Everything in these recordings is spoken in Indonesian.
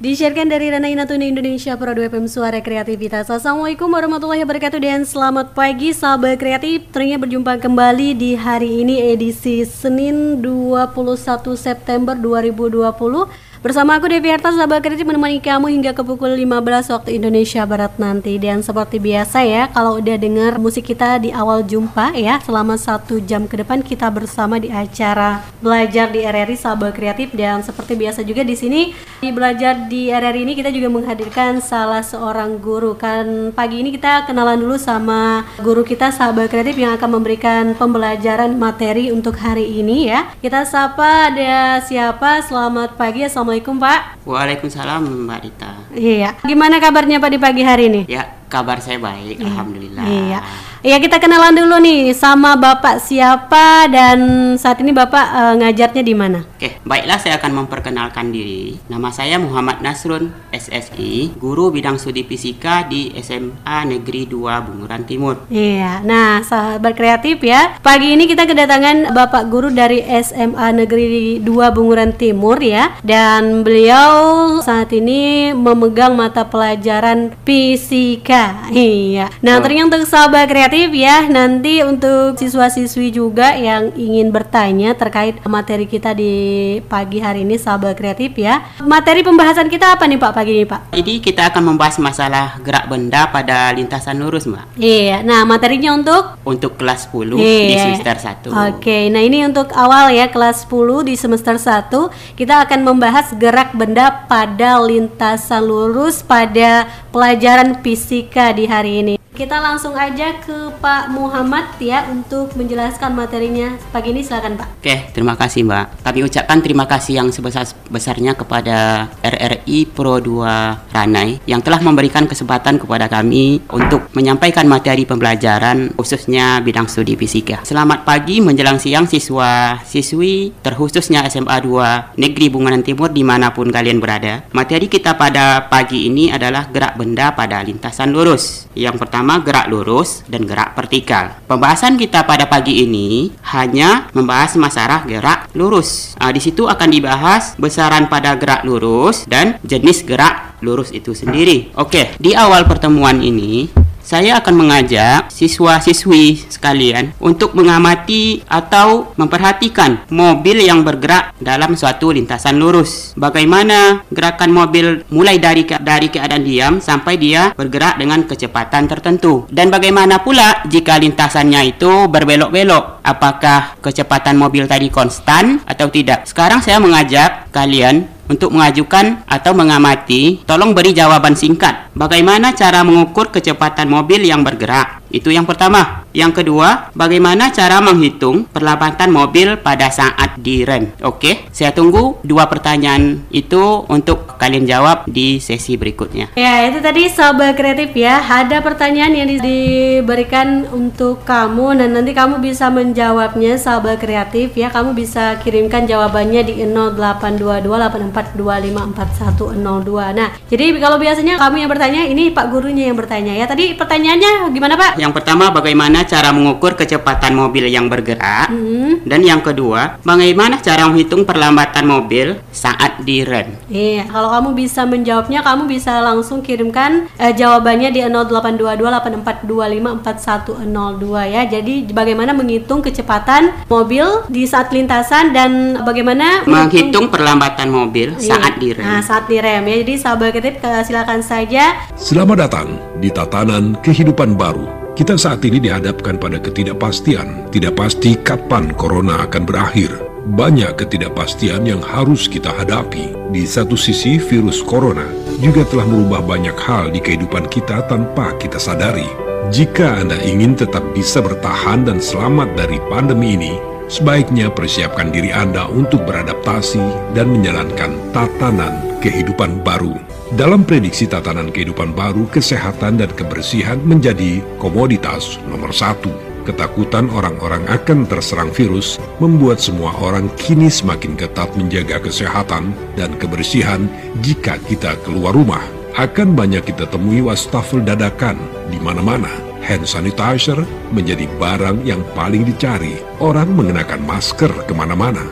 Disiarkan dari Rana Inatuni Indonesia Pro 2 FM Suara Kreativitas. Assalamualaikum warahmatullahi wabarakatuh Dan selamat pagi sahabat kreatif. Ternyata berjumpa kembali di hari ini edisi Senin 21 September 2020 Bersama aku Devi Harta, sahabat kreatif menemani kamu hingga ke pukul 15 waktu Indonesia Barat nanti. Dan seperti biasa ya, kalau udah dengar musik kita di awal jumpa ya Selama satu jam ke depan kita bersama di acara Belajar di RRI Sahabat Kreatif. Dan seperti biasa juga di sini di Belajar di RRI ini kita juga menghadirkan salah seorang guru. Kan pagi ini kita kenalan dulu sama guru kita Sahabat Kreatif yang akan memberikan pembelajaran materi untuk hari ini ya. Kita sapa ada siapa, selamat pagi, Assalamualaikum Assalamualaikum Pak. Waalaikumsalam Mbak Rita. Iya. Gimana kabarnya Pak di pagi hari ini? Ya, kabar saya baik, iya. alhamdulillah. Iya. Iya kita kenalan dulu nih sama Bapak siapa dan saat ini Bapak uh, ngajarnya di mana? Oke, baiklah saya akan memperkenalkan diri. Nama saya Muhammad Nasrun, SSI, guru bidang studi fisika di SMA Negeri 2 Bunguran Timur. Iya, nah sahabat kreatif ya. Pagi ini kita kedatangan Bapak guru dari SMA Negeri 2 Bunguran Timur ya. Dan beliau saat ini memegang mata pelajaran fisika. Iya. Nah, oh. ternyata untuk sahabat kreatif kreatif ya. Nanti untuk siswa-siswi juga yang ingin bertanya terkait materi kita di pagi hari ini sahabat kreatif ya. Materi pembahasan kita apa nih Pak pagi ini Pak? Jadi kita akan membahas masalah gerak benda pada lintasan lurus Mbak. Iya. Nah, materinya untuk untuk kelas 10 iya. di semester 1. Oke. Nah, ini untuk awal ya kelas 10 di semester 1 kita akan membahas gerak benda pada lintasan lurus pada pelajaran fisika di hari ini. Kita langsung aja ke Pak Muhammad ya untuk menjelaskan materinya pagi ini silakan Pak. Oke, terima kasih Mbak. Kami ucapkan terima kasih yang sebesar-besarnya kepada RRI Pro 2 Ranai yang telah memberikan kesempatan kepada kami untuk menyampaikan materi pembelajaran khususnya bidang studi fisika. Selamat pagi menjelang siang siswa-siswi terkhususnya SMA 2 Negeri Bungaran Timur di mana pun kalian berada. Materi kita pada pagi ini adalah gerak benda pada lintasan lurus. Yang pertama pertama gerak lurus dan gerak vertikal. Pembahasan kita pada pagi ini hanya membahas masalah gerak lurus. Nah, di situ akan dibahas besaran pada gerak lurus dan jenis gerak lurus itu sendiri. Oke, di awal pertemuan ini saya akan mengajak siswa-siswi sekalian untuk mengamati atau memperhatikan mobil yang bergerak dalam suatu lintasan lurus. Bagaimana gerakan mobil mulai dari dari keadaan diam sampai dia bergerak dengan kecepatan tertentu. Dan bagaimana pula jika lintasannya itu berbelok-belok? Apakah kecepatan mobil tadi konstan atau tidak? Sekarang saya mengajak kalian untuk mengajukan atau mengamati, tolong beri jawaban singkat. Bagaimana cara mengukur kecepatan mobil yang bergerak? Itu yang pertama. Yang kedua, bagaimana cara menghitung perlambatan mobil pada saat direm? Oke, saya tunggu dua pertanyaan itu untuk kalian jawab di sesi berikutnya. Ya, itu tadi sahabat kreatif ya. Ada pertanyaan yang diberikan untuk kamu dan nanti kamu bisa menjawabnya sahabat kreatif ya. Kamu bisa kirimkan jawabannya di 082284254102. Nah, jadi kalau biasanya kamu yang bertanya, ini Pak gurunya yang bertanya ya. Tadi pertanyaannya gimana Pak? Yang pertama bagaimana cara mengukur kecepatan mobil yang bergerak? Hmm. Dan yang kedua, bagaimana cara menghitung perlambatan mobil saat direm? Iya, kalau kamu bisa menjawabnya, kamu bisa langsung kirimkan eh, jawabannya di 082284254102 ya. Jadi bagaimana menghitung kecepatan mobil di saat lintasan dan bagaimana menghitung perlambatan mobil iya. saat direm. Nah, saat direm ya. Jadi sahabat ketip silakan saja. Selamat datang di tatanan kehidupan baru kita saat ini dihadapkan pada ketidakpastian, tidak pasti kapan corona akan berakhir. Banyak ketidakpastian yang harus kita hadapi. Di satu sisi, virus corona juga telah merubah banyak hal di kehidupan kita tanpa kita sadari. Jika Anda ingin tetap bisa bertahan dan selamat dari pandemi ini, sebaiknya persiapkan diri Anda untuk beradaptasi dan menjalankan tatanan kehidupan baru. Dalam prediksi tatanan kehidupan baru, kesehatan dan kebersihan menjadi komoditas nomor satu. Ketakutan orang-orang akan terserang virus membuat semua orang kini semakin ketat menjaga kesehatan dan kebersihan jika kita keluar rumah. Akan banyak kita temui wastafel dadakan di mana-mana. Hand sanitizer menjadi barang yang paling dicari. Orang mengenakan masker ke mana-mana.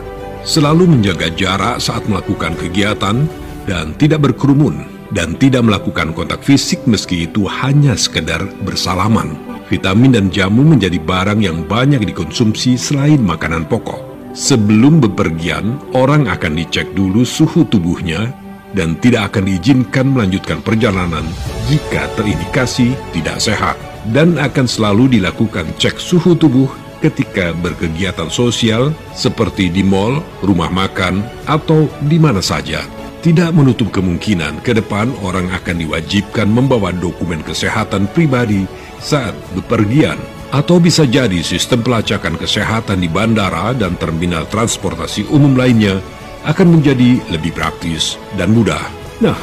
Selalu menjaga jarak saat melakukan kegiatan dan tidak berkerumun dan tidak melakukan kontak fisik meski itu hanya sekedar bersalaman. Vitamin dan jamu menjadi barang yang banyak dikonsumsi selain makanan pokok. Sebelum bepergian, orang akan dicek dulu suhu tubuhnya dan tidak akan diizinkan melanjutkan perjalanan jika terindikasi tidak sehat dan akan selalu dilakukan cek suhu tubuh ketika berkegiatan sosial seperti di mall, rumah makan, atau di mana saja. Tidak menutup kemungkinan ke depan orang akan diwajibkan membawa dokumen kesehatan pribadi saat bepergian atau bisa jadi sistem pelacakan kesehatan di bandara dan terminal transportasi umum lainnya akan menjadi lebih praktis dan mudah. Nah,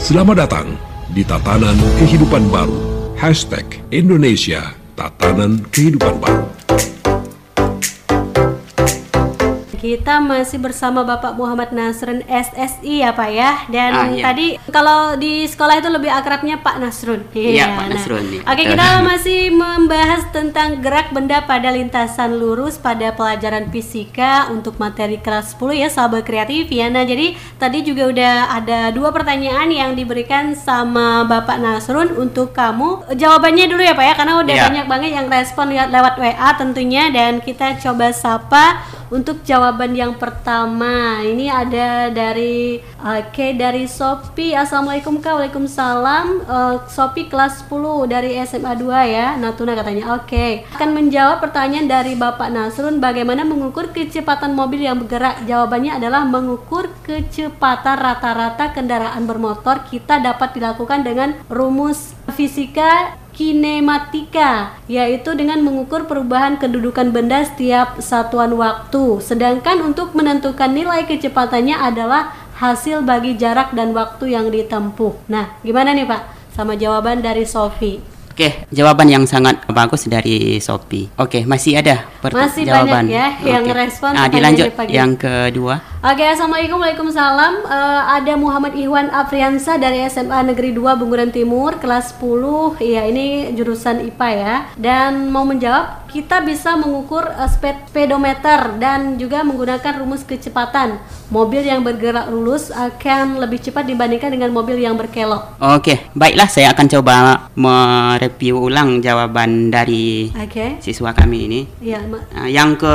selamat datang di tatanan kehidupan baru. Hashtag Indonesia Tatanan Kehidupan Baru. Kita masih bersama Bapak Muhammad Nasrun SSI ya Pak ya. Dan Ah, iya. tadi kalau di sekolah itu lebih akrabnya Pak Nasrun. Iya, Pak Nasrun, iya. Oke, kita masih membahas tentang gerak benda pada lintasan lurus pada pelajaran fisika untuk materi kelas 10 ya sahabat kreatif ya. Nah, jadi tadi juga udah ada dua pertanyaan yang diberikan sama Bapak Nasrun untuk kamu. Jawabannya dulu ya Pak ya karena udah Iya. banyak banget yang respon lewat WA tentunya dan kita coba sapa untuk jawaban yang pertama ini ada dari oke dari Sopi Assalamualaikum Kak. Waalaikumsalam. Eh, Sopi kelas 10 dari SMA 2 ya Natuna katanya. Oke. Akan menjawab pertanyaan dari Bapak Nasrun bagaimana mengukur kecepatan mobil yang bergerak? Jawabannya adalah mengukur kecepatan rata-rata kendaraan bermotor kita dapat dilakukan dengan rumus fisika kinematika yaitu dengan mengukur perubahan kedudukan benda setiap satuan waktu. Sedangkan untuk menentukan nilai kecepatannya adalah hasil bagi jarak dan waktu yang ditempuh. Nah gimana nih Pak? Sama jawaban dari Sofi Oke, jawaban yang sangat bagus dari Sopi. Oke, masih ada Masih jawaban. banyak ya yang Oke. respon Nah, dilanjut di pagi. yang kedua. Oke, assalamualaikum, waalaikumsalam. Eh, ada Muhammad Ihwan Afriansa dari SMA Negeri 2 Bunguran Timur, kelas 10. Iya, ini jurusan IPA ya. Dan mau menjawab, kita bisa mengukur sped- speedometer dan juga menggunakan rumus kecepatan. Mobil yang bergerak lurus akan lebih cepat dibandingkan dengan mobil yang berkelok. Oke, baiklah saya akan coba mereview ulang jawaban dari Oke. siswa kami ini. Iya, Nah, yang ke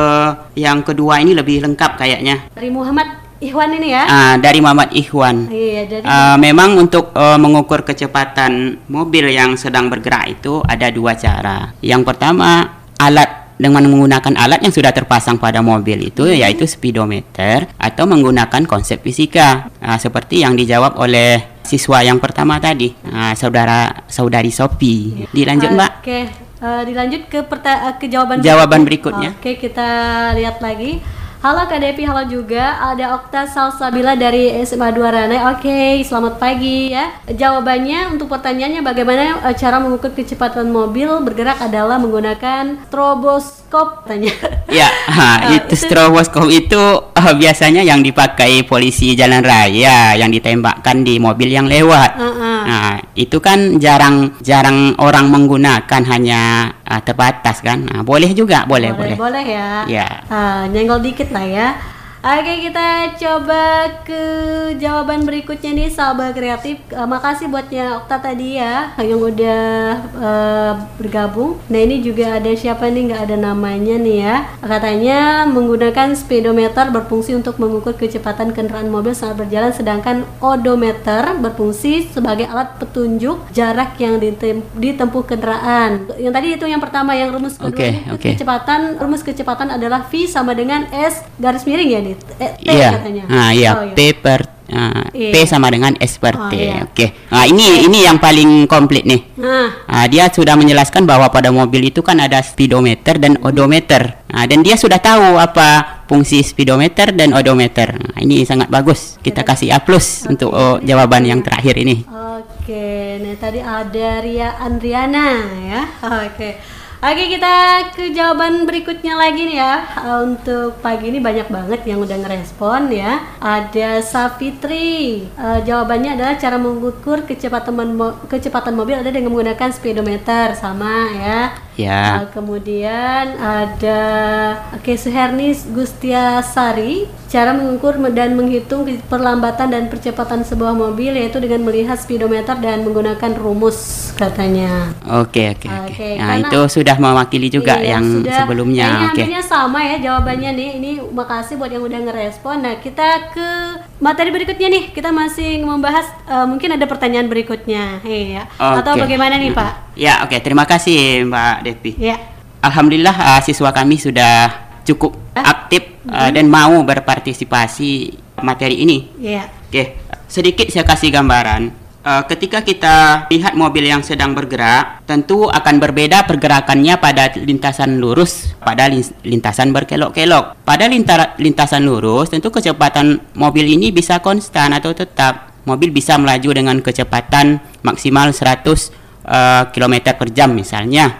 yang kedua ini lebih lengkap kayaknya. dari Muhammad Ihwan ini ya. Ah, dari Muhammad Ikhwan. Iya, jadi Ah, memang untuk eh, mengukur kecepatan mobil yang sedang bergerak itu ada dua cara. Yang pertama alat dengan menggunakan alat yang sudah terpasang pada mobil itu yaitu speedometer atau menggunakan konsep fisika Ah, seperti yang dijawab oleh siswa yang pertama tadi ah, saudara saudari Sopi. Dilanjut Mbak. Oke, eh, dilanjut ke perta- ke jawaban Jawaban berikutnya. Oke, kita lihat lagi. Halo Kak Depi, halo juga. Ada Okta Salsabila dari SMA 2 Ranai. Oke, selamat pagi ya. Jawabannya untuk pertanyaannya bagaimana eh, cara mengukur kecepatan mobil bergerak adalah menggunakan stroboskop tanya. Ya, ha, Ah, itu itu- stroboskop itu eh, biasanya yang dipakai polisi jalan raya yang ditembakkan di mobil yang lewat. Heeh. Nah, itu kan jarang jarang orang menggunakan hanya ah, terbatas kan. Nah, boleh juga, boleh, boleh. boleh ya. Ya. Ah, nyenggol dikit lah ya. Oke kita coba ke jawaban berikutnya nih sahabat kreatif. Eh, makasih buatnya Okta tadi ya yang udah eh, bergabung. Nah ini juga ada siapa nih nggak ada namanya nih ya. Katanya menggunakan speedometer berfungsi untuk mengukur kecepatan kendaraan mobil saat berjalan, sedangkan odometer berfungsi sebagai alat petunjuk jarak yang ditem- ditempuh kendaraan. Yang tadi itu yang pertama yang rumus kedua ini oke. kecepatan rumus kecepatan adalah V sama dengan S garis miring ya nih eh, T Iya. katanya Nah, iya, Oh, P per ah, P Iya. sama dengan S per Oh, T. iya. Oke. Nah, ini ini yang paling komplit nih. nah Ah, dia sudah menjelaskan bahwa pada mobil itu kan ada speedometer dan odometer. Nah, dan dia sudah tahu apa fungsi speedometer dan odometer. Nah, ini sangat bagus. Kita kasih A plus untuk oh, jawaban yang terakhir ini. Oke, nah tadi ada Ria Andriana ya. Oke. Oke, kita ke jawaban berikutnya lagi nih ya. Uh, Untuk pagi ini banyak banget yang udah ngerespon ya. Ada Safitri. Uh, jawabannya adalah cara mengukur kecepatan mo- kecepatan mobil ada dengan menggunakan speedometer sama ya. Ya. Uh, kemudian ada Oke Suherni Gustiasari cara mengukur dan menghitung perlambatan dan percepatan sebuah mobil yaitu dengan melihat speedometer dan menggunakan rumus katanya. Oke oke oke. Nah itu sudah mewakili juga iya, yang sudah, sebelumnya. Oke. Okay. sama ya jawabannya nih. Ini makasih buat yang udah ngerespon. Nah kita ke materi berikutnya nih. Kita masih membahas uh, mungkin ada pertanyaan berikutnya. Iya. Okay. Atau bagaimana nih Pak? Ya oke. Okay. Terima kasih Mbak Devi. Ya. Alhamdulillah uh, siswa kami sudah cukup aktif uh, dan mau berpartisipasi materi ini. Yeah. Oke, okay. sedikit saya kasih gambaran. Uh, ketika kita lihat mobil yang sedang bergerak, tentu akan berbeda pergerakannya pada lintasan lurus, pada lintasan berkelok-kelok. Pada lintasan lurus, tentu kecepatan mobil ini bisa konstan atau tetap. Mobil bisa melaju dengan kecepatan maksimal 100 uh, km per jam misalnya.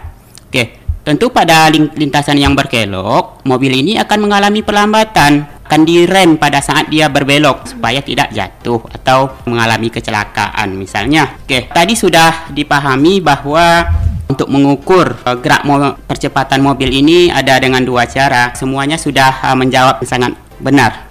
Oke, okay. Tentu pada lintasan yang berkelok, mobil ini akan mengalami perlambatan, akan direm pada saat dia berbelok supaya tidak jatuh atau mengalami kecelakaan misalnya. Oke, tadi sudah dipahami bahwa untuk mengukur uh, gerak mo percepatan mobil ini ada dengan dua cara. Semuanya sudah uh, menjawab sangat benar.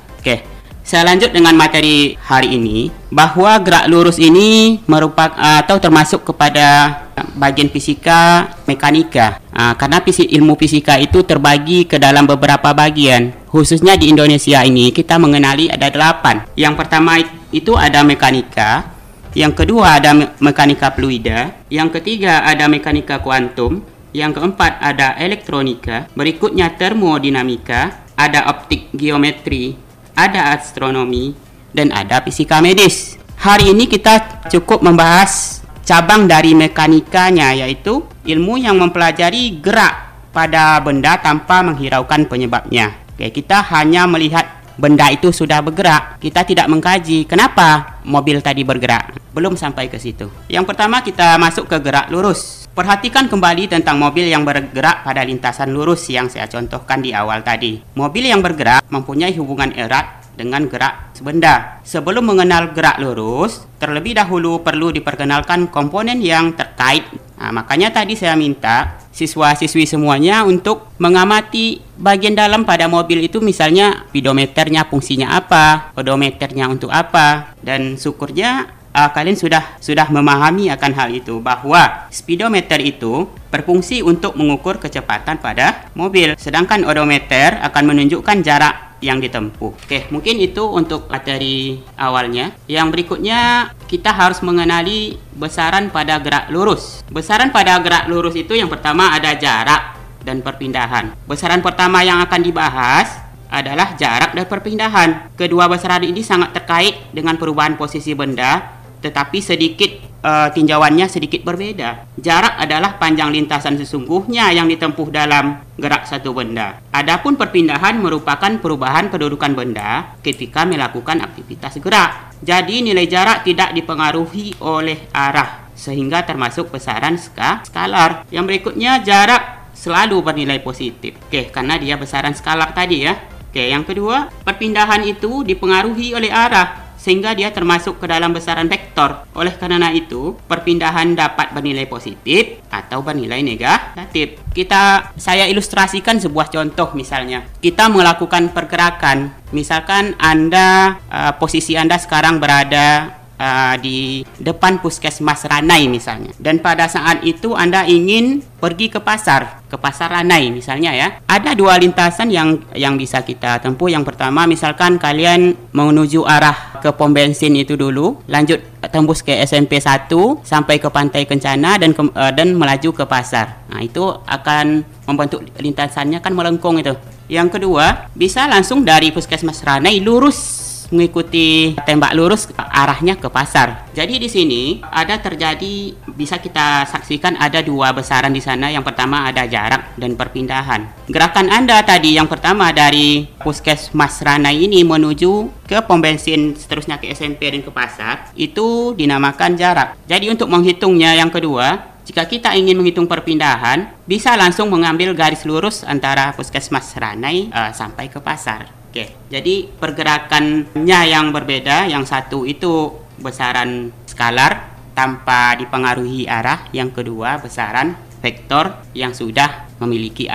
Saya lanjut dengan materi hari ini bahwa gerak lurus ini merupakan atau termasuk kepada bagian fisika mekanika. Uh, karena ilmu fisika itu terbagi ke dalam beberapa bagian. Khususnya di Indonesia ini kita mengenali ada delapan. Yang pertama itu ada mekanika, yang kedua ada me mekanika fluida, yang ketiga ada mekanika kuantum, yang keempat ada elektronika, berikutnya termodinamika, ada optik geometri, ada astronomi, dan ada fisika medis. Hari ini kita cukup membahas cabang dari mekanikanya yaitu ilmu yang mempelajari gerak pada benda tanpa menghiraukan penyebabnya. Oke, kita hanya melihat benda itu sudah bergerak. Kita tidak mengkaji kenapa mobil tadi bergerak. Belum sampai ke situ. Yang pertama kita masuk ke gerak lurus. Perhatikan kembali tentang mobil yang bergerak pada lintasan lurus yang saya contohkan di awal tadi. Mobil yang bergerak mempunyai hubungan erat dengan gerak sebenda. Sebelum mengenal gerak lurus, terlebih dahulu perlu diperkenalkan komponen yang terkait. Nah, makanya tadi saya minta siswa-siswi semuanya untuk mengamati bagian dalam pada mobil itu misalnya speedometernya fungsinya apa, odometernya untuk apa, dan syukurnya uh, kalian sudah sudah memahami akan hal itu bahwa speedometer itu berfungsi untuk mengukur kecepatan pada mobil sedangkan odometer akan menunjukkan jarak yang ditempuh. Oke, mungkin itu untuk materi awalnya. Yang berikutnya kita harus mengenali besaran pada gerak lurus. Besaran pada gerak lurus itu yang pertama ada jarak dan perpindahan. Besaran pertama yang akan dibahas adalah jarak dan perpindahan. Kedua besaran ini sangat terkait dengan perubahan posisi benda tetapi sedikit uh, tinjauannya sedikit berbeda. Jarak adalah panjang lintasan sesungguhnya yang ditempuh dalam gerak satu benda. Adapun perpindahan merupakan perubahan kedudukan benda ketika melakukan aktivitas gerak. Jadi nilai jarak tidak dipengaruhi oleh arah sehingga termasuk besaran ska skalar. Yang berikutnya jarak selalu bernilai positif. Oke, karena dia besaran skalar tadi ya. Oke, yang kedua, perpindahan itu dipengaruhi oleh arah sehingga dia termasuk ke dalam besaran vektor. Oleh karena itu, perpindahan dapat bernilai positif atau bernilai negatif. Kita saya ilustrasikan sebuah contoh misalnya. Kita melakukan pergerakan. Misalkan Anda uh, posisi Anda sekarang berada uh, di depan puskesmas Ranai misalnya. Dan pada saat itu Anda ingin pergi ke pasar, ke pasar Ranai misalnya ya. Ada dua lintasan yang yang bisa kita tempuh. Yang pertama misalkan kalian menuju arah ke pom bensin itu dulu, lanjut tembus ke SMP 1 sampai ke Pantai Kencana dan ke, uh, dan melaju ke pasar. Nah, itu akan membentuk lintasannya kan melengkung itu. Yang kedua, bisa langsung dari puskesmas Ranai lurus mengikuti tembak lurus arahnya ke pasar. Jadi di sini ada terjadi bisa kita saksikan ada dua besaran di sana. Yang pertama ada jarak dan perpindahan. Gerakan Anda tadi yang pertama dari Puskesmas Ranai ini menuju ke pom bensin seterusnya ke SMP dan ke pasar itu dinamakan jarak. Jadi untuk menghitungnya yang kedua jika kita ingin menghitung perpindahan, bisa langsung mengambil garis lurus antara puskesmas Ranai uh, sampai ke pasar. Oke, jadi pergerakannya yang berbeda, yang satu itu besaran skalar tanpa dipengaruhi arah, yang kedua besaran vektor yang sudah memiliki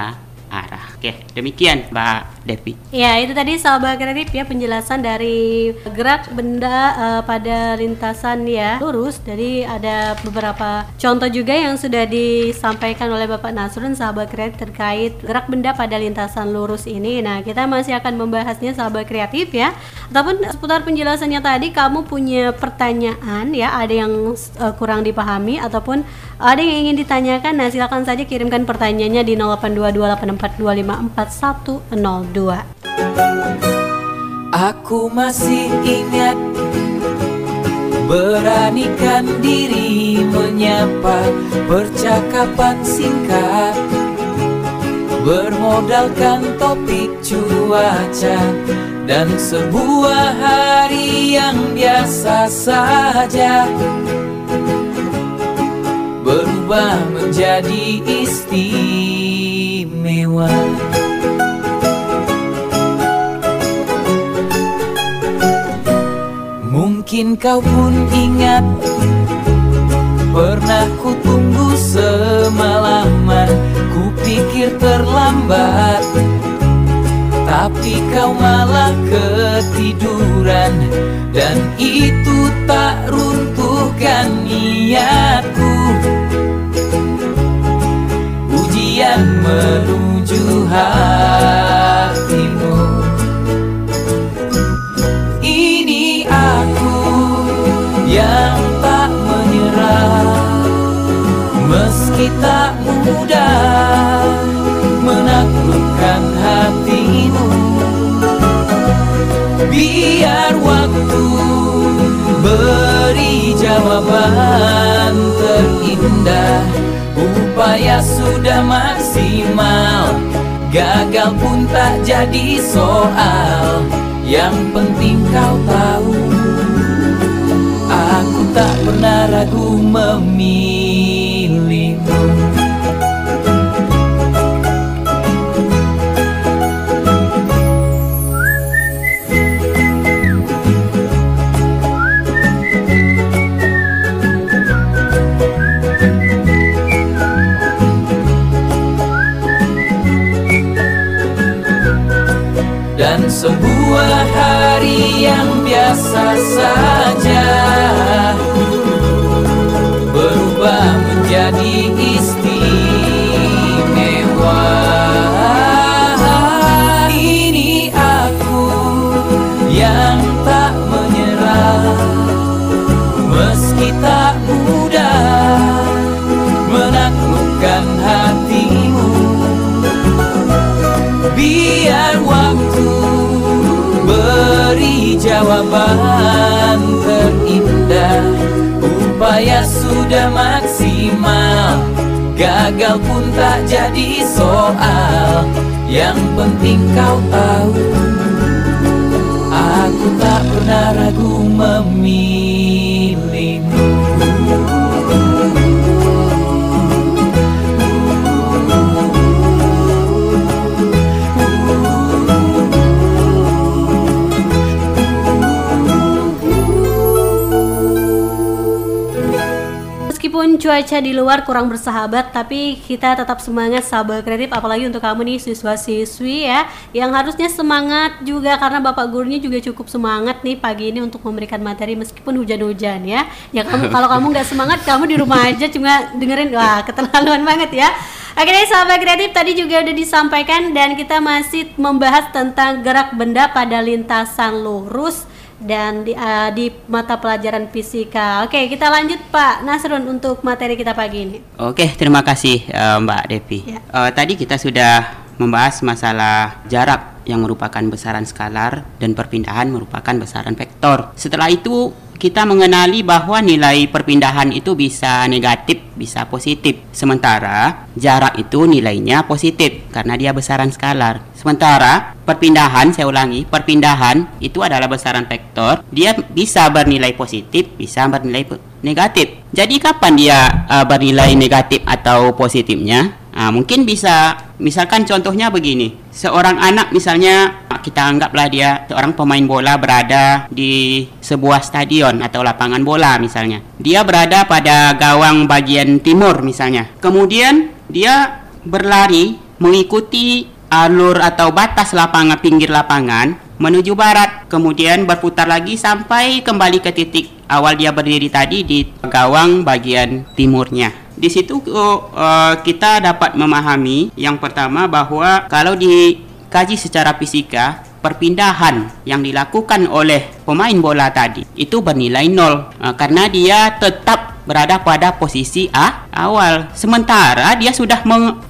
arah. Oke, demikian Mbak Devi. Ya, itu tadi sahabat kreatif ya penjelasan dari gerak benda uh, pada lintasan ya lurus. Jadi ada beberapa contoh juga yang sudah disampaikan oleh Bapak Nasrun sahabat kreatif terkait gerak benda pada lintasan lurus ini. Nah, kita masih akan membahasnya sahabat kreatif ya. Ataupun seputar penjelasannya tadi kamu punya pertanyaan ya, ada yang uh, kurang dipahami ataupun ada yang ingin ditanyakan. Nah, silakan saja kirimkan pertanyaannya di 08228425 4102. Aku masih ingat Beranikan diri menyapa percakapan singkat Bermodalkan topik cuaca Dan sebuah hari yang biasa saja Berubah menjadi istimewa. Mungkin kau pun ingat Pernah ku tunggu semalaman. Ku pikir terlambat Tapi kau malah ketiduran. Dan itu tak runtuhkan niatku menuju hatimu. Yang tak menyerah. Meski tak mudah menaklukkan hatimu. Biar waktu beri jawaban terindah Upaya sudah maksimal Gagal pun tak jadi soal. Yang penting kau tahu Aku tak pernah ragu memilihmu Dan sebuah hari yang biasa saja jawaban terindah. Upaya sudah maksimal Gagal pun tak jadi soal. Yang penting kau tahu Aku tak pernah ragu memilihmu Meskipun cuaca di luar kurang bersahabat, tapi kita tetap semangat sahabat kreatif apalagi untuk kamu nih siswa-siswi ya yang harusnya semangat juga karena Bapak gurunya juga cukup semangat nih pagi ini untuk memberikan materi meskipun hujan-hujan ya. Ya kamu kalau kamu nggak semangat kamu di rumah aja cuma dengerin wah keterlaluan banget ya. Akhirnya sahabat kreatif tadi juga udah disampaikan dan kita masih membahas tentang gerak benda pada lintasan lurus dan di, uh, di mata pelajaran fisika. Oke, kita lanjut Pak Nasrun untuk materi kita pagi ini. Oke, terima kasih uh, Mbak Devi. Ya. Uh, tadi kita sudah membahas masalah jarak yang merupakan besaran skalar dan perpindahan merupakan besaran vektor. Setelah itu kita mengenali bahwa nilai perpindahan itu bisa negatif, bisa positif. Sementara jarak itu nilainya positif karena dia besaran skalar. Sementara perpindahan, saya ulangi, perpindahan itu adalah besaran vektor. Dia bisa bernilai positif, bisa bernilai negatif. Jadi kapan dia uh, bernilai negatif atau positifnya? Nah, mungkin bisa, misalkan contohnya begini, seorang anak misalnya kita anggaplah dia seorang pemain bola berada di sebuah stadion atau lapangan bola misalnya. Dia berada pada gawang bagian timur misalnya. Kemudian dia berlari mengikuti alur atau batas lapangan pinggir lapangan menuju barat, kemudian berputar lagi sampai kembali ke titik awal dia berdiri tadi di gawang bagian timurnya. Di situ uh, kita dapat memahami yang pertama bahwa kalau dikaji secara fisika perpindahan yang dilakukan oleh pemain bola tadi itu bernilai nol uh, karena dia tetap berada pada posisi A awal. Sementara dia sudah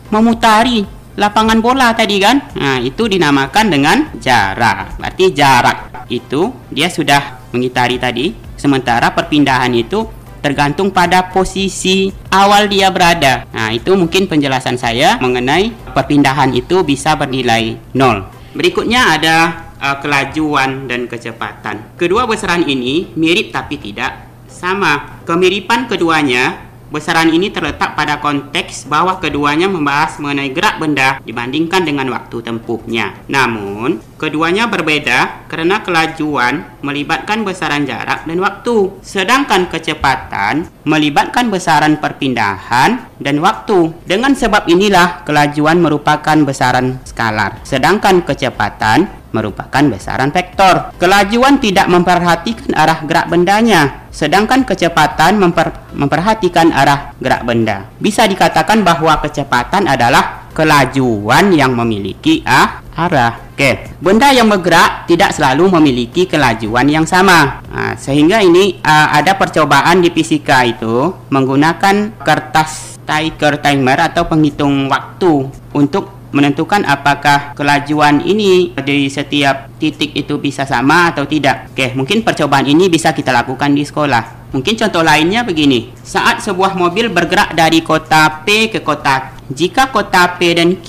memutari lapangan bola tadi kan? Nah itu dinamakan dengan jarak. Berarti jarak itu dia sudah mengitari tadi sementara perpindahan itu tergantung pada posisi awal dia berada. Nah itu mungkin penjelasan saya mengenai perpindahan itu bisa bernilai nol. Berikutnya ada uh, kelajuan dan kecepatan. Kedua besaran ini mirip tapi tidak sama. Kemiripan keduanya Besaran ini terletak pada konteks bahwa keduanya membahas mengenai gerak benda dibandingkan dengan waktu tempuhnya. Namun, keduanya berbeda karena kelajuan melibatkan besaran jarak dan waktu, sedangkan kecepatan melibatkan besaran perpindahan dan waktu. Dengan sebab inilah kelajuan merupakan besaran skalar, sedangkan kecepatan merupakan besaran vektor. Kelajuan tidak memperhatikan arah gerak bendanya, sedangkan kecepatan memper, memperhatikan arah gerak benda. Bisa dikatakan bahwa kecepatan adalah kelajuan yang memiliki ah, arah. Oke, benda yang bergerak tidak selalu memiliki kelajuan yang sama. Nah, sehingga ini uh, ada percobaan di fisika itu menggunakan kertas tiker timer atau penghitung waktu untuk menentukan apakah kelajuan ini di setiap titik itu bisa sama atau tidak. Oke, mungkin percobaan ini bisa kita lakukan di sekolah. Mungkin contoh lainnya begini. Saat sebuah mobil bergerak dari kota P ke kota jika kota P dan Q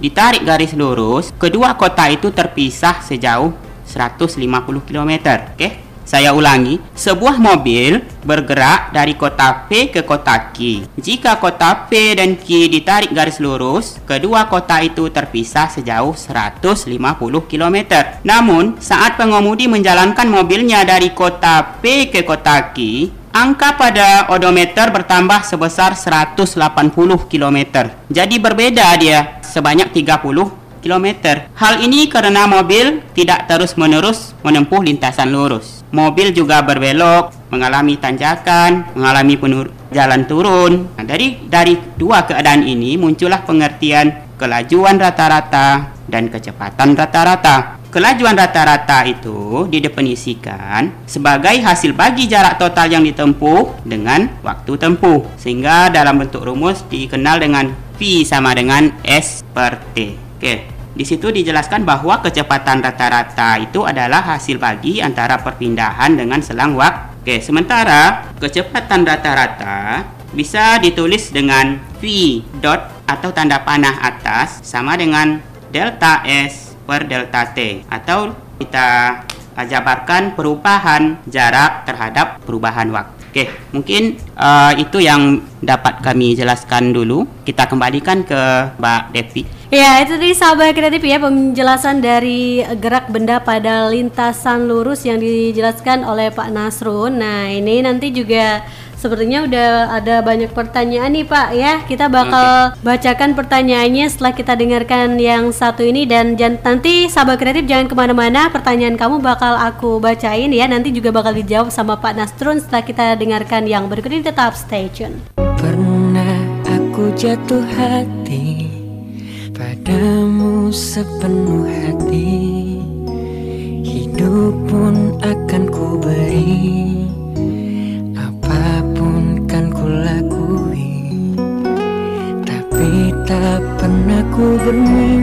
ditarik garis lurus, kedua kota itu terpisah sejauh 150 km. Oke? Saya ulangi, sebuah mobil bergerak dari kota P ke kota Q. Jika kota P dan Q ditarik garis lurus, kedua kota itu terpisah sejauh 150 km. Namun, saat pengemudi menjalankan mobilnya dari kota P ke kota Q, angka pada odometer bertambah sebesar 180 km. Jadi berbeda dia sebanyak 30 km. Hal ini karena mobil tidak terus-menerus menempuh lintasan lurus. Mobil juga berbelok, mengalami tanjakan, mengalami penur jalan turun. Nah, dari dari dua keadaan ini muncullah pengertian kelajuan rata-rata dan kecepatan rata-rata. Kelajuan rata-rata itu didefinisikan sebagai hasil bagi jarak total yang ditempuh dengan waktu tempuh. Sehingga dalam bentuk rumus dikenal dengan V sama dengan S per T. Oke. Di situ dijelaskan bahwa kecepatan rata-rata itu adalah hasil bagi antara perpindahan dengan selang waktu. Oke, sementara kecepatan rata-rata bisa ditulis dengan V dot atau tanda panah atas sama dengan delta S per delta T atau kita jabarkan perubahan jarak terhadap perubahan waktu. Oke, mungkin uh, itu yang dapat kami jelaskan dulu. Kita kembalikan ke Mbak Devi. Ya, itu tadi sahabat kreatif ya penjelasan dari gerak benda pada lintasan lurus yang dijelaskan oleh Pak Nasrun. Nah, ini nanti juga Sepertinya udah ada banyak pertanyaan nih Pak ya. Kita bakal okay. bacakan pertanyaannya setelah kita dengarkan yang satu ini dan jan nanti sahabat kreatif jangan ke mana-mana. Pertanyaan kamu bakal aku bacain ya. Nanti juga bakal dijawab sama Pak Nastrun setelah kita dengarkan yang berikut ini. Tetap stay tune. Pernah aku jatuh hati padamu sepenuh hati. Hidup pun akan ku beri Tak pernah ku bermimpi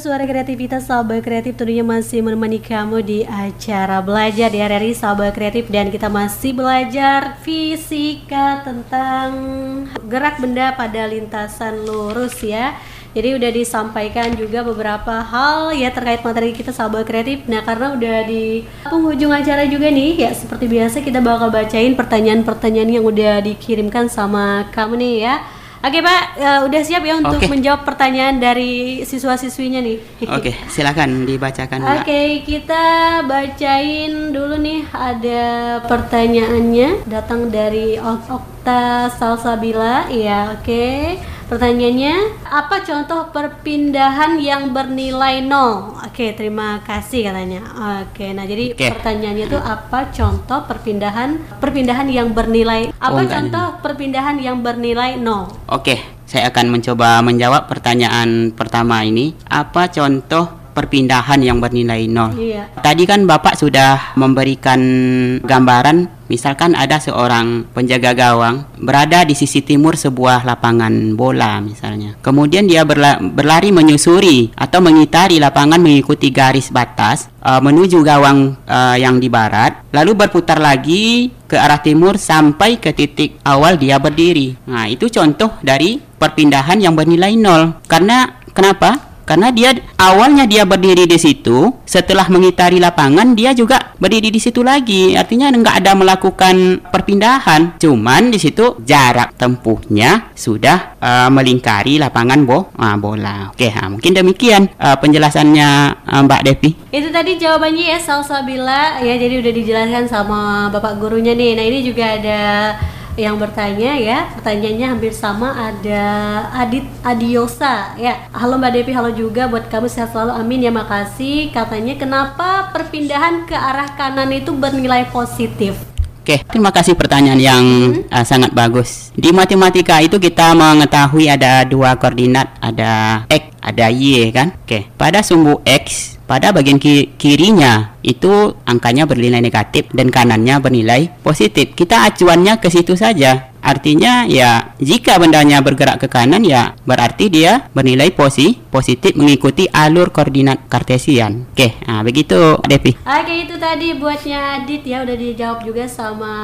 Suara Kreativitas Sahabat Kreatif tentunya masih menemani kamu di acara belajar di RRI Sahabat Kreatif dan kita masih belajar fisika tentang gerak benda pada lintasan lurus ya. Jadi udah disampaikan juga beberapa hal ya terkait materi kita sahabat kreatif. Nah karena udah di penghujung acara juga nih ya seperti biasa kita bakal bacain pertanyaan-pertanyaan yang udah dikirimkan sama kamu nih ya. Oke Pak, eh, udah siap ya untuk Oke. menjawab pertanyaan dari siswa-siswinya nih. Oke, silakan dibacakan. Oke, kita bacain dulu nih ada pertanyaannya datang dari Ok- Okta Salsabila. Ya, oke. Pertanyaannya, apa contoh perpindahan yang bernilai nol? Oke, terima kasih katanya. Oke, nah jadi Oke. pertanyaannya itu apa contoh perpindahan perpindahan yang bernilai apa Oh, contoh perpindahan yang bernilai nol? Oke, saya akan mencoba menjawab pertanyaan pertama ini. Apa contoh perpindahan yang bernilai nol? Iya. Tadi kan Bapak sudah memberikan gambaran Misalkan ada seorang penjaga gawang berada di sisi timur sebuah lapangan bola misalnya. Kemudian dia berla- berlari menyusuri atau mengitari lapangan mengikuti garis batas uh, menuju gawang uh, yang di barat, lalu berputar lagi ke arah timur sampai ke titik awal dia berdiri. Nah, itu contoh dari perpindahan yang bernilai nol. Karena kenapa? Karena dia awalnya dia berdiri di situ, setelah mengitari lapangan dia juga berdiri di situ lagi. Artinya nggak ada melakukan perpindahan. Cuman di situ jarak tempuhnya sudah uh, melingkari lapangan bo ah, bola. Oke, ah, mungkin demikian uh, penjelasannya uh, Mbak Devi. Itu tadi jawabannya ya Salsabila ya jadi udah dijelaskan sama bapak gurunya nih. Nah ini juga ada yang bertanya ya. Pertanyaannya hampir sama ada Adit Adiosa ya. Halo Mbak Devi halo juga. Buat kamu sehat selalu amin ya makasih. Katanya kenapa perpindahan ke arah kanan itu bernilai positif Oke, terima kasih pertanyaan yang uh, sangat bagus. Di matematika itu kita mengetahui ada dua koordinat, ada x, ada y kan? Oke, pada sumbu x, pada bagian ki- kirinya itu angkanya bernilai negatif dan kanannya bernilai positif. Kita acuannya ke situ saja. Artinya ya jika bendanya bergerak ke kanan ya berarti dia bernilai posi positif mengikuti alur koordinat kartesian. Oke, nah begitu Devi. Oke itu tadi buatnya Adit ya udah dijawab juga sama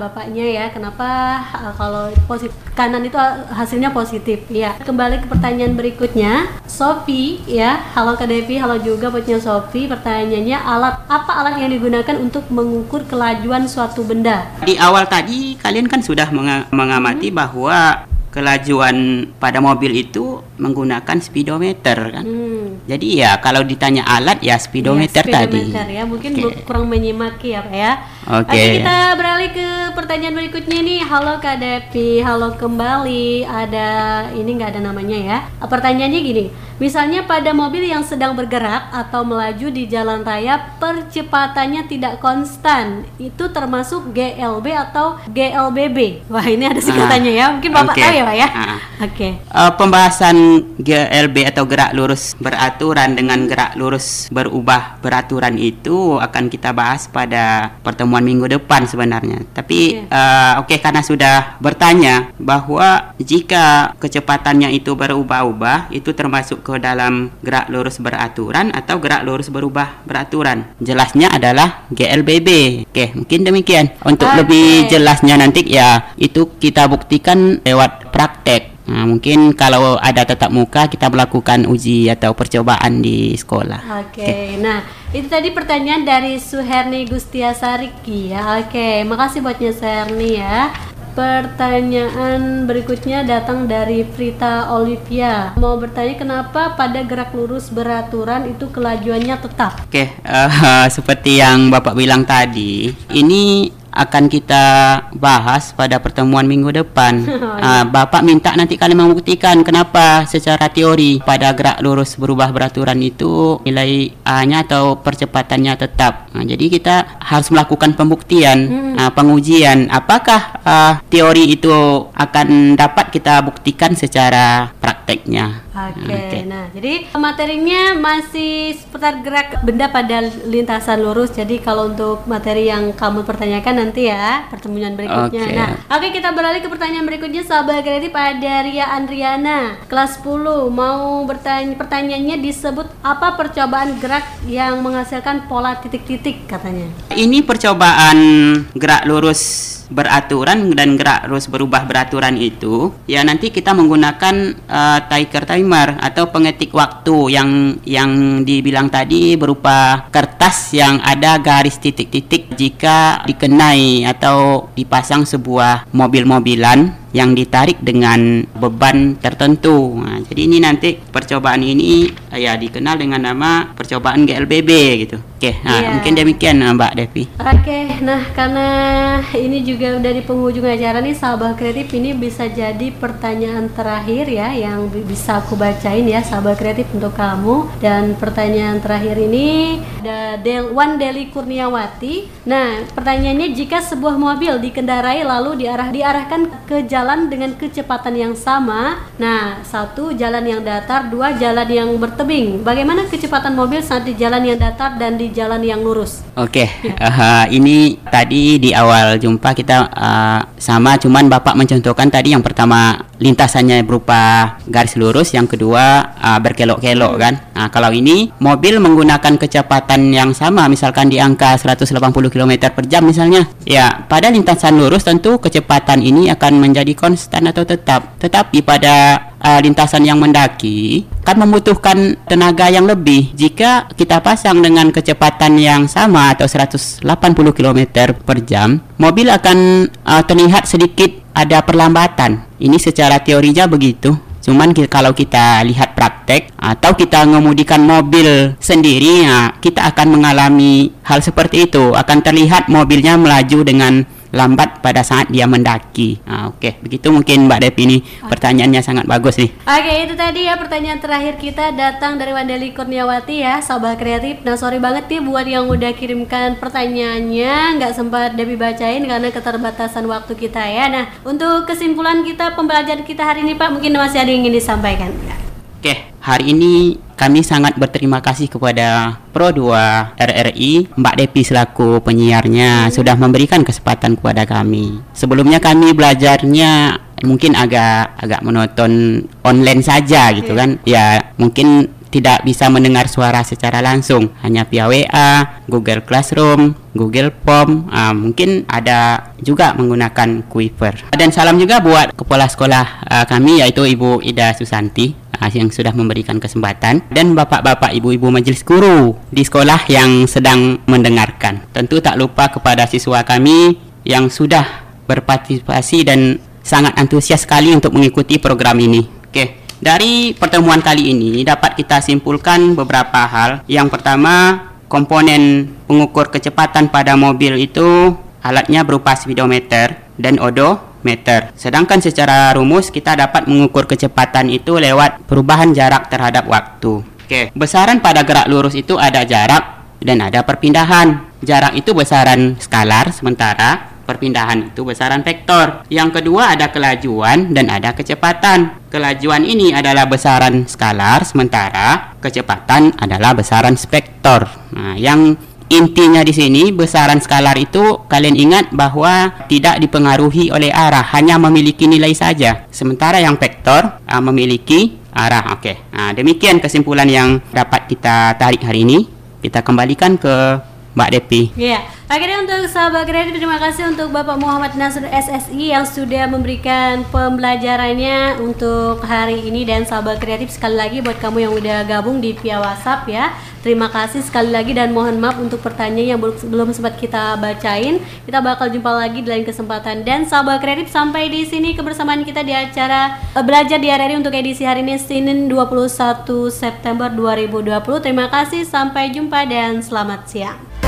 bapaknya ya kenapa uh, kalau positif kanan itu hasilnya positif ya kembali ke pertanyaan berikutnya Sofi ya halo Kak Devi halo juga buatnya Sofi pertanyaannya alat apa alat yang digunakan untuk mengukur kelajuan suatu benda Di awal tadi kalian kan sudah menga- mengamati bahwa kelajuan pada mobil itu menggunakan speedometer kan. hmm. Jadi ya kalau ditanya alat ya speedometer, tadi. speedometer ya mungkin bu- kurang menyimaki ya Pak ya Oke. kita beralih ke pertanyaan berikutnya nih. Halo Kak Devi. Halo kembali. Ada ini nggak ada namanya ya. Pertanyaannya gini. Misalnya pada mobil yang sedang bergerak atau melaju di jalan raya percepatannya tidak konstan. Itu termasuk GLB atau GLBB wah ini ada singkatannya ya. Mungkin Bapak oke. tahu ya Pak ya? Ah. oke. Eh, pembahasan GLB atau gerak lurus beraturan dengan gerak lurus berubah beraturan itu akan kita bahas pada pertemuan minggu depan sebenarnya. Tapi Oke. eh, oke karena sudah bertanya bahwa jika kecepatannya itu berubah-ubah itu termasuk ke dalam gerak lurus beraturan atau gerak lurus berubah beraturan. Jelasnya adalah GLBB. Oke, mungkin demikian. Untuk Oke. lebih jelasnya nanti ya itu kita buktikan lewat praktek. Nah, mungkin kalau ada tatap muka kita melakukan uji atau percobaan di sekolah. Oke, nah itu tadi pertanyaan dari Suherni Gustiasariki ya. Oke, makasih buatnya Suherni ya. Pertanyaan berikutnya datang dari Frita Olivia. Mau bertanya kenapa pada gerak lurus beraturan itu kelajuannya tetap? Oke, eh, seperti yang Bapak bilang tadi, ini akan kita bahas pada pertemuan minggu depan. Ah, Bapak minta nanti kalian membuktikan kenapa secara teori pada gerak lurus berubah beraturan itu nilai A-nya atau percepatannya tetap. Ah, jadi kita harus melakukan pembuktian, ah, pengujian apakah ah, teori itu akan dapat kita buktikan secara prakteknya. Oke, Oke. nah jadi materinya masih seputar gerak benda pada lintasan lurus. Jadi kalau untuk materi yang kamu pertanyakan nanti ya pertemuan berikutnya. Oke. Nah, oke kita beralih ke pertanyaan berikutnya sahabat kreatif ada Ria Andriana kelas 10 mau bertanya pertanyaannya disebut apa percobaan gerak yang menghasilkan pola titik-titik katanya. Ini percobaan gerak lurus beraturan dan gerak lurus berubah beraturan itu ya nanti kita menggunakan uh, tiker timer atau pengetik waktu yang yang dibilang tadi berupa kertas yang ada garis titik-titik jika dikenai atau dipasang sebuah mobil-mobilan yang ditarik dengan beban tertentu. Nah, jadi ini nanti percobaan ini ya dikenal dengan nama percobaan GLBB gitu. Oke, nah Iya. mungkin demikian eh, Mbak Devi. Oke, nah karena ini juga udah di penghujung acara nih sahabat kreatif ini bisa jadi pertanyaan terakhir ya yang bi- bisa aku bacain ya sahabat kreatif untuk kamu dan pertanyaan terakhir ini ada Del Wan Deli Kurniawati. Nah pertanyaannya jika sebuah mobil dikendarai lalu diarah diarahkan ke jalan dengan kecepatan yang sama, nah satu jalan yang datar, dua jalan yang bertebing. Bagaimana kecepatan mobil saat di jalan yang datar dan di jalan yang lurus? Oke, eh, ini tadi di awal jumpa kita eh, sama, cuman Bapak mencontohkan tadi yang pertama lintasannya berupa garis lurus, yang kedua eh, berkelok-kelok kan. Nah, kalau ini mobil menggunakan kecepatan yang sama, misalkan di angka 180 km per jam misalnya, ya pada lintasan lurus tentu kecepatan ini akan menjadi konstan atau tetap. Tetapi pada uh, lintasan yang mendaki kan membutuhkan tenaga yang lebih jika kita pasang dengan kecepatan yang sama atau 180 km per jam mobil akan uh, terlihat sedikit ada perlambatan ini secara teorinya begitu Cuman kalau kita lihat praktek atau kita mengemudikan mobil sendiri, ya, kita akan mengalami hal seperti itu. Akan terlihat mobilnya melaju dengan lambat pada saat dia mendaki. Ah, Oke, begitu mungkin Mbak Devi ini pertanyaannya sangat bagus nih. Oke itu tadi ya pertanyaan terakhir kita datang dari Wandeli Kurniawati ya sahabat kreatif. Nah sorry banget nih buat yang udah kirimkan pertanyaannya nggak sempat Debbie bacain karena keterbatasan waktu kita ya. Nah untuk kesimpulan kita pembelajaran kita hari ini Pak mungkin masih ada yang ingin disampaikan. Oke, hari ini kami sangat berterima kasih kepada Pro 2 RRI Mbak Depi selaku penyiarnya sudah memberikan kesempatan kepada kami. Sebelumnya kami belajarnya mungkin agak agak menonton online saja gitu kan. Ya, mungkin tidak bisa mendengar suara secara langsung hanya via WA, Google Classroom, Google Form, ah, mungkin ada juga menggunakan Quiver. Dan salam juga buat kepala sekolah ah, kami yaitu Ibu Ida Susanti yang sudah memberikan kesempatan dan bapak-bapak ibu-ibu majelis guru di sekolah yang sedang mendengarkan. Tentu tak lupa kepada siswa kami yang sudah berpartisipasi dan sangat antusias sekali untuk mengikuti program ini. Oke. Dari pertemuan kali ini dapat kita simpulkan beberapa hal. Yang pertama, komponen pengukur kecepatan pada mobil itu alatnya berupa speedometer dan odometer. Sedangkan secara rumus kita dapat mengukur kecepatan itu lewat perubahan jarak terhadap waktu. Oke, besaran pada gerak lurus itu ada jarak dan ada perpindahan. Jarak itu besaran skalar sementara perpindahan itu besaran vektor. Yang kedua ada kelajuan dan ada kecepatan. Kelajuan ini adalah besaran skalar sementara kecepatan adalah besaran spektor. Nah, yang intinya di sini besaran skalar itu kalian ingat bahwa tidak dipengaruhi oleh arah, hanya memiliki nilai saja. Sementara yang vektor ah, memiliki arah. Oke. Nah, demikian kesimpulan yang dapat kita tarik hari ini. Kita kembalikan ke Mbak Depi. Iya. Akhirnya untuk sahabat kreatif terima kasih untuk Bapak Muhammad Nasr SSI yang sudah memberikan pembelajarannya untuk hari ini dan sahabat kreatif sekali lagi buat kamu yang udah gabung di via WhatsApp ya. Terima kasih sekali lagi dan mohon maaf untuk pertanyaan yang belum, belum sempat kita bacain. Kita bakal jumpa lagi di lain kesempatan dan sahabat kreatif sampai di sini kebersamaan kita di acara eh, belajar di RRI untuk edisi hari ini Senin 21 September 2020. Terima kasih sampai jumpa dan selamat siang.